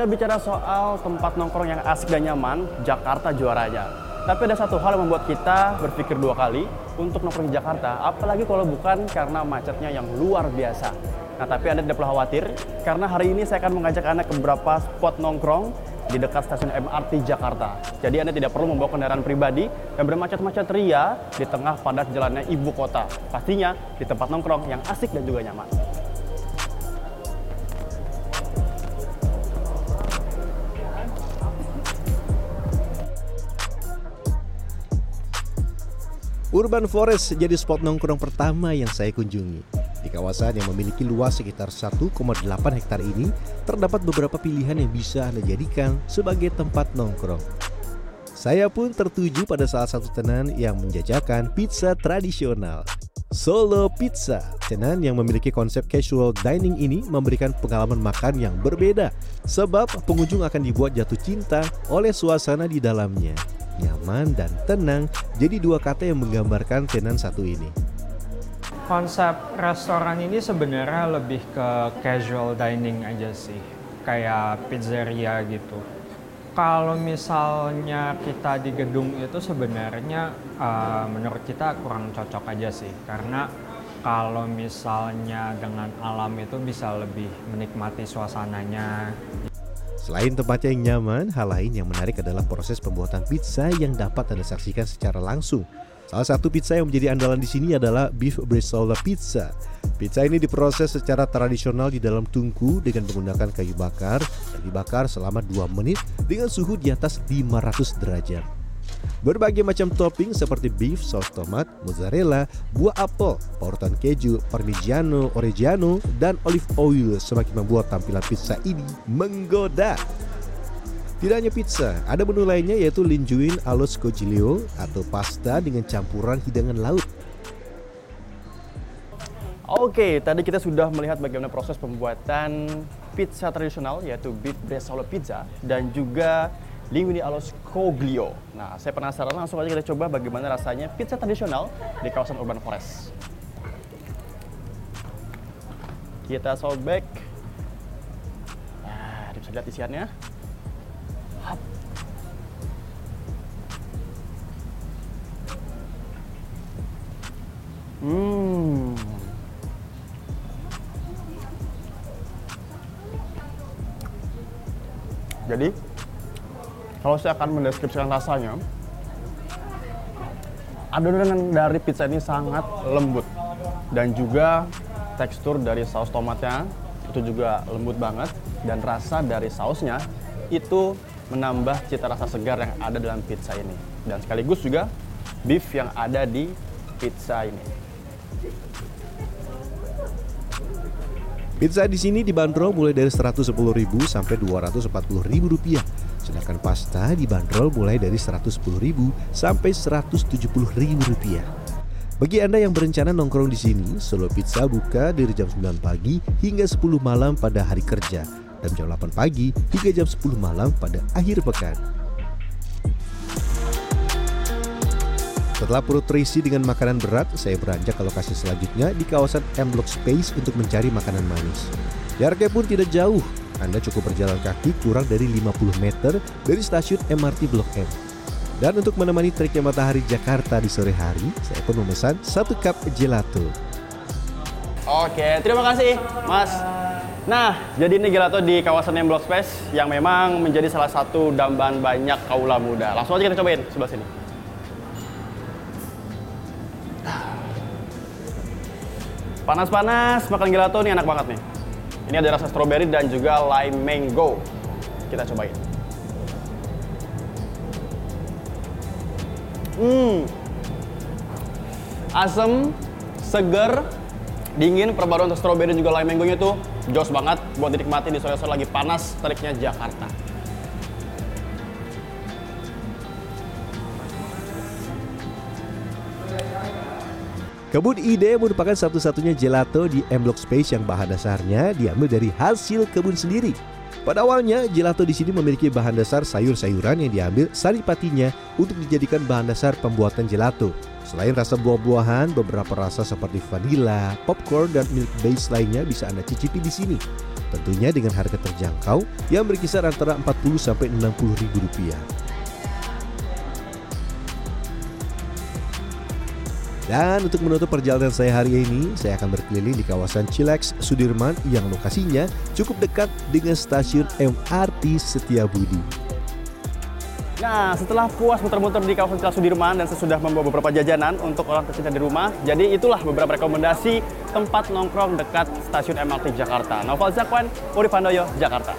Jika bicara soal tempat nongkrong yang asik dan nyaman, Jakarta juaranya. Tapi ada satu hal yang membuat kita berpikir dua kali untuk nongkrong di Jakarta, apalagi kalau bukan karena macetnya yang luar biasa. Nah, tapi Anda tidak perlu khawatir, karena hari ini saya akan mengajak Anda ke beberapa spot nongkrong di dekat stasiun MRT Jakarta. Jadi Anda tidak perlu membawa kendaraan pribadi dan bermacet-macet ria di tengah padat jalannya ibu kota. Pastinya di tempat nongkrong yang asik dan juga nyaman. Urban Forest jadi spot nongkrong pertama yang saya kunjungi. Di kawasan yang memiliki luas sekitar 1,8 hektar ini, terdapat beberapa pilihan yang bisa Anda jadikan sebagai tempat nongkrong. Saya pun tertuju pada salah satu tenan yang menjajakan pizza tradisional. Solo Pizza, tenan yang memiliki konsep casual dining ini memberikan pengalaman makan yang berbeda, sebab pengunjung akan dibuat jatuh cinta oleh suasana di dalamnya nyaman dan tenang jadi dua kata yang menggambarkan tenan satu ini. Konsep restoran ini sebenarnya lebih ke casual dining aja sih, kayak pizzeria gitu. Kalau misalnya kita di gedung itu sebenarnya uh, menurut kita kurang cocok aja sih, karena kalau misalnya dengan alam itu bisa lebih menikmati suasananya Selain tempatnya yang nyaman, hal lain yang menarik adalah proses pembuatan pizza yang dapat Anda saksikan secara langsung. Salah satu pizza yang menjadi andalan di sini adalah beef bresaola pizza. Pizza ini diproses secara tradisional di dalam tungku dengan menggunakan kayu bakar dan dibakar selama 2 menit dengan suhu di atas 500 derajat. Berbagai macam topping seperti beef, saus tomat, mozzarella, buah apel, parutan keju, parmigiano, oregano, dan olive oil semakin membuat tampilan pizza ini menggoda. Tidak hanya pizza, ada menu lainnya yaitu linguine allo scoglio atau pasta dengan campuran hidangan laut. Oke, tadi kita sudah melihat bagaimana proses pembuatan pizza tradisional yaitu beef bresaola pizza dan juga linguine allo scoglio. Nah, saya penasaran langsung aja kita coba bagaimana rasanya pizza tradisional di kawasan Urban Forest. Kita sobek. Nah, bisa lihat isiannya. Hap. Hmm. Jadi, kalau saya akan mendeskripsikan rasanya, adonan dari pizza ini sangat lembut. Dan juga tekstur dari saus tomatnya itu juga lembut banget. Dan rasa dari sausnya itu menambah cita rasa segar yang ada dalam pizza ini. Dan sekaligus juga beef yang ada di pizza ini. Pizza di sini dibanderol mulai dari 110.000 sampai 240.000 rupiah. Sedangkan pasta dibanderol mulai dari 110.000 sampai 170.000 rupiah. Bagi Anda yang berencana nongkrong di sini, Solo Pizza buka dari jam 9 pagi hingga 10 malam pada hari kerja dan jam 8 pagi hingga jam 10 malam pada akhir pekan. Setelah perut terisi dengan makanan berat, saya beranjak ke lokasi selanjutnya di kawasan M Block Space untuk mencari makanan manis. Jaraknya pun tidak jauh, Anda cukup berjalan kaki kurang dari 50 meter dari stasiun MRT Blok M. Dan untuk menemani teriknya matahari Jakarta di sore hari, saya pun memesan satu cup gelato. Oke, terima kasih, Mas. Nah, jadi ini gelato di kawasan M Block Space yang memang menjadi salah satu dambaan banyak kaula muda. Langsung aja kita cobain sebelah sini. Panas-panas, makan gelato ini enak banget nih. Ini ada rasa stroberi dan juga lime mango. Kita cobain. Hmm. Asem, seger, dingin, perpaduan untuk stroberi dan juga lime mango-nya tuh jos banget buat dinikmati di sore-sore lagi panas teriknya Jakarta. Kebun Ide merupakan satu-satunya gelato di M Block Space yang bahan dasarnya diambil dari hasil kebun sendiri. Pada awalnya, gelato di sini memiliki bahan dasar sayur-sayuran yang diambil saripatinya untuk dijadikan bahan dasar pembuatan gelato. Selain rasa buah-buahan, beberapa rasa seperti vanilla, popcorn, dan milk base lainnya bisa Anda cicipi di sini. Tentunya dengan harga terjangkau yang berkisar antara 40 sampai 60 ribu rupiah. Dan untuk menutup perjalanan saya hari ini, saya akan berkeliling di kawasan Cilex Sudirman yang lokasinya cukup dekat dengan stasiun MRT Setiabudi. Nah, setelah puas muter-muter di kawasan Cilex Sudirman dan sesudah membawa beberapa jajanan untuk orang tercinta di rumah, jadi itulah beberapa rekomendasi tempat nongkrong dekat stasiun MRT Jakarta. Noval Zakwan, Uri Pandoyo, Jakarta.